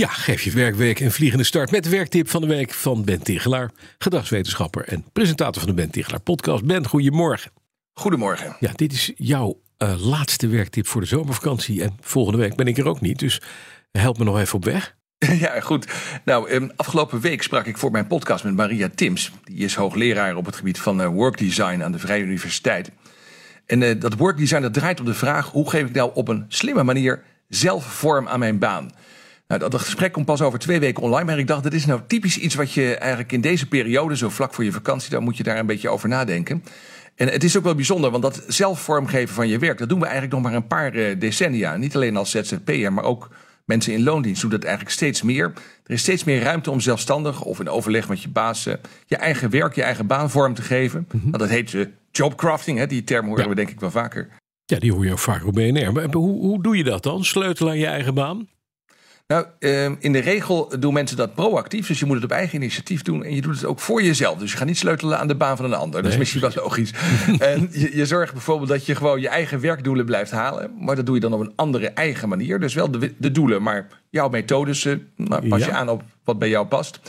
Ja, geef je werkweek een vliegende start met de werktip van de week van Ben Tigelaar, gedragswetenschapper en presentator van de Ben Tigelaar podcast. Ben, goedemorgen. Goedemorgen. Ja, dit is jouw uh, laatste werktip voor de zomervakantie en volgende week ben ik er ook niet, dus help me nog even op weg. Ja, goed. Nou, um, afgelopen week sprak ik voor mijn podcast met Maria Tims. Die is hoogleraar op het gebied van uh, workdesign aan de Vrije Universiteit. En uh, dat workdesign dat draait op de vraag: hoe geef ik nou op een slimme manier zelf vorm aan mijn baan? Nou, dat, gesprek komt pas over twee weken online. Maar ik dacht, dat is nou typisch iets wat je eigenlijk in deze periode, zo vlak voor je vakantie, dan moet je daar een beetje over nadenken. En het is ook wel bijzonder, want dat zelf vormgeven van je werk, dat doen we eigenlijk nog maar een paar uh, decennia. Niet alleen als ZZP'er, maar ook mensen in loondienst doen dat eigenlijk steeds meer. Er is steeds meer ruimte om zelfstandig of in overleg met je baas uh, je eigen werk, je eigen baan vorm te geven. Mm -hmm. Dat heet uh, jobcrafting, hè? die term horen ja. we denk ik wel vaker. Ja, die hoor je ook vaker op BNR. Maar hoe, hoe doe je dat dan? Sleutelen aan je eigen baan? Nou, in de regel doen mensen dat proactief. Dus je moet het op eigen initiatief doen. En je doet het ook voor jezelf. Dus je gaat niet sleutelen aan de baan van een ander. Nee. Dat is misschien wel logisch. en je, je, zorgt bijvoorbeeld dat je gewoon je eigen werkdoelen blijft halen. Maar dat doe je dan op een andere eigen manier. Dus wel de, de doelen, maar jouw methodes uh, nou, pas ja. je aan op wat bij jou past.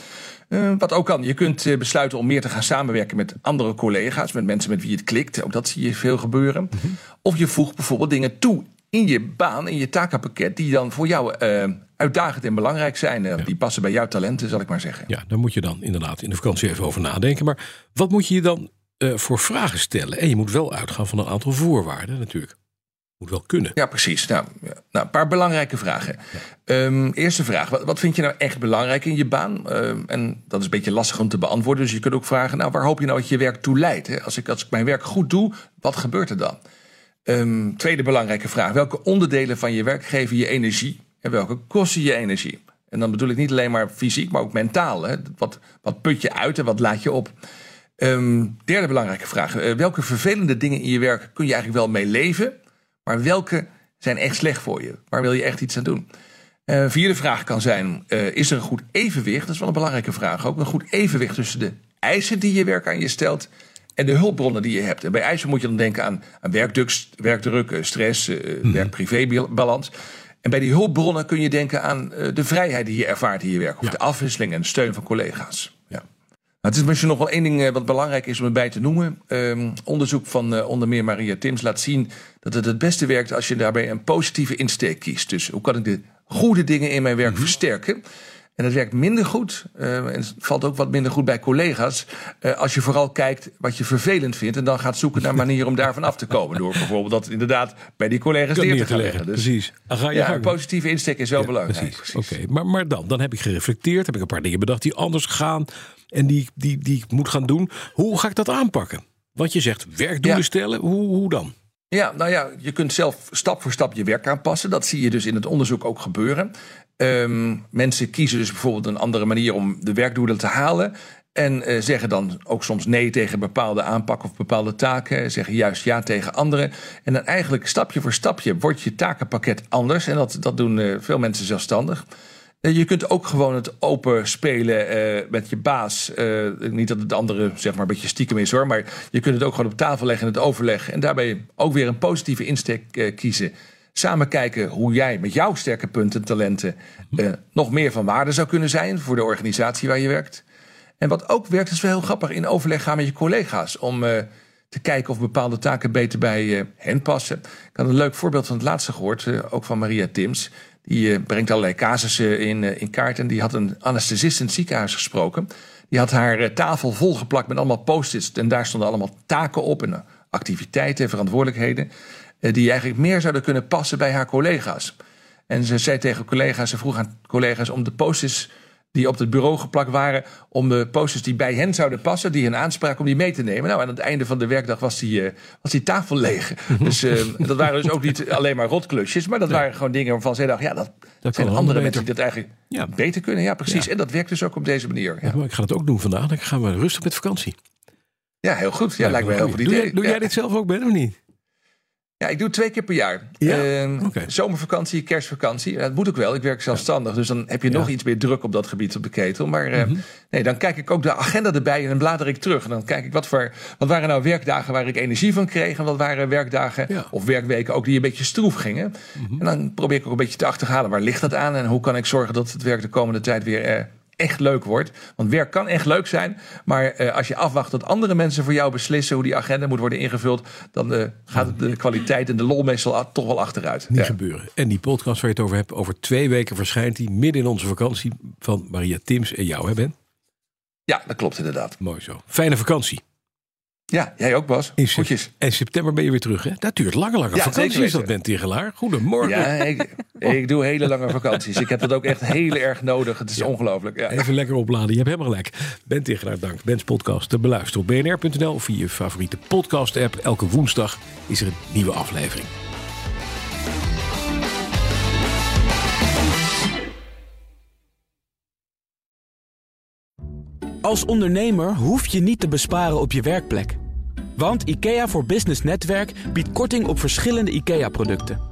Uh, wat ook kan, je kunt uh, besluiten om meer te gaan samenwerken met andere collega's, met mensen met wie het klikt. Ook dat zie je veel gebeuren. Mm -hmm. Of je voegt bijvoorbeeld dingen toe in je baan, in je takenpakket, die dan voor jou uh, uitdagend en belangrijk zijn. Ja. Die passen bij jouw talenten, zal ik maar zeggen. Ja, daar moet je dan inderdaad in de vakantie even over nadenken. Maar wat moet je je dan uh, voor vragen stellen? En je moet wel uitgaan van een aantal voorwaarden natuurlijk. Moet wel kunnen. Ja, precies. Nou, nou een paar belangrijke vragen. Ja. Um, eerste vraag. Wat, wat, vind je nou echt belangrijk in je baan? Um, en dat is een beetje lastig om te beantwoorden. Dus je kunt ook vragen, nou, waar hoop je nou dat je werk toe leidt? Hè? Als, ik, als ik mijn werk goed doe, wat gebeurt er dan? Um, tweede belangrijke vraag. Welke onderdelen van je werk geven je energie? En welke kosten je energie? En dan bedoel ik niet alleen maar fysiek, maar ook mentaal. Hè? Wat, wat put je uit en wat laat je op? Um, derde belangrijke vraag. Uh, welke vervelende dingen in je werk kun je eigenlijk wel mee leven? Maar welke zijn echt slecht voor je? Waar wil je echt iets aan doen? Uh, vierde vraag kan zijn, uh, is er een goed evenwicht? Dat is wel een belangrijke vraag. Ook een goed evenwicht tussen de eisen die je werk aan je stelt en de hulpbronnen die je hebt. En bij eisen moet je dan denken aan, aan werkdruk, werkdruk, stress, uh, mm. werk-privé-balans. En bij die hulpbronnen kun je denken aan uh, de vrijheid die je ervaart in je werk. Of ja. de afwisseling en de steun van collega's. Ja. Nou, het is misschien nog wel één ding uh, wat belangrijk is om erbij te noemen. Um, onderzoek van uh, onder meer Maria Tims laat zien dat het het beste werkt als je daarbij een positieve insteek kiest. Dus hoe kan ik de goede dingen in mijn werk mm -hmm. versterken? En dat werkt minder goed. Uh, en het valt ook wat minder goed bij collega's. Uh, als je vooral kijkt wat je vervelend vindt. En dan gaat zoeken naar manieren om daarvan af te komen. Door bijvoorbeeld dat inderdaad bij die collega's neer te gaan leggen. Dus, precies. Ga je ja, een positieve insteek is wel ja, belangrijk. Precies. precies. Oké, okay. maar, maar dan, dan heb ik gereflecteerd. Heb ik een paar dingen bedacht die anders gaan. En die, die, die ik moet gaan doen. Hoe ga ik dat aanpakken? Want je zegt werkdoelen ja. stellen. Hoe, hoe dan? Ja, nou ja, je kunt zelf stap voor stap je werk aanpassen. Dat zie je dus in het onderzoek ook gebeuren. Um, mensen kiezen dus bijvoorbeeld een andere manier om de werkdoelen te halen. En uh, zeggen dan ook soms nee tegen bepaalde aanpak of bepaalde taken. Zeggen juist ja tegen andere. En dan eigenlijk stapje voor stapje wordt je takenpakket anders. En dat, dat doen uh, veel mensen zelfstandig. Uh, je kunt ook gewoon het open spelen met je baas. niet dat het andere zeg maar een beetje stiekem is hoor. Maar je kunt het ook gewoon op tafel leggen en het overleggen. En daarbij ook weer een positieve insteek kiezen samen kijken hoe jij met jouw sterke punten en talenten nog meer van waarde zou kunnen zijn voor de organisatie waar je werkt. En wat ook werkt, is wel heel grappig, in overleg gaan met je collega's om te kijken of bepaalde taken beter bij hen passen. Ik had een leuk voorbeeld van het laatste gehoord, ook van Maria Tims. Die brengt allerlei casussen in, in kaart en die had een anesthesist in het ziekenhuis gesproken. Die had haar tafel volgeplakt met allemaal post-its en daar stonden allemaal taken op en activiteiten en verantwoordelijkheden die eigenlijk meer zouden kunnen passen bij haar collega's. En ze zei tegen collega's, ze vroeg aan collega's om de posters die op het bureau geplakt waren, om de posters die bij hen zouden passen, die hen aanspraken, om die mee te nemen. Nou, aan het einde van de werkdag was die, uh, was die tafel leeg. dus uh, dat waren dus ook niet alleen maar rotklusjes, maar dat waren gewoon dingen waarvan zij dacht, ja, dat, dat zijn andere mensen die dat eigenlijk ja. beter kunnen. Ja, precies. Ja. En dat werkt dus ook op deze manier. Ja. ik ga het ook doen vandaag. Dan gaan we rustig met vakantie. Ja, heel goed. Ja, lijkt me heel goed Doe, idee. jij, doe jij dit zelf ook, Ben, of niet? Ja, ik doe het twee keer per jaar. Ja? Eh, Oké. Zomervakantie, kerstvakantie. Dat moet ook wel. Ik werk zelfstandig. Dus dan heb je nog iets meer druk op dat gebied op de ketel. Maar eh, Mhm. nee, dan kijk ik ook de agenda erbij en dan blader ik terug. En dan kijk ik wat voor. Wat waren nou werkdagen waar ik energie van kreeg? En wat waren werkdagen Ja. Mhm. of werkweken ook die een beetje stroef gingen? En dan probeer ik ook een beetje te achterhalen. Waar ligt dat aan? En hoe kan ik zorgen dat het werk de komende tijd weer. eh, Echt leuk wordt. Want werk kan echt leuk zijn. Maar eh, als je afwacht dat andere mensen voor jou beslissen hoe die agenda moet worden ingevuld. dan eh, gaat de kwaliteit en de lol meestal toch wel achteruit. Niet Ja. gebeuren. En die podcast waar je het over hebt, over twee weken verschijnt die midden in onze vakantie van Maria Tims en jou, hè Ben? Ja, dat klopt inderdaad. Mooi zo. Fijne vakantie. Ja, jij ook Bas. In, Goedjes. en september ben je weer terug, hè? Dat duurt langer, langer. Ja, vakantie is dat. Ben Tigelaar. Goedemorgen. Ja, ik, ik doe hele lange vakanties. Ik heb dat ook echt heel erg nodig. Het is ongelooflijk. Ja. Even lekker opladen. Je hebt helemaal gelijk. Ben Tigelaar, dank. Ben's podcast te beluisteren op bnr.nl of via je favoriete podcast-app. Elke woensdag is er een nieuwe aflevering. Als ondernemer hoef je niet te besparen op je werkplek. Want IKEA voor Business Netwerk biedt korting op verschillende IKEA-producten.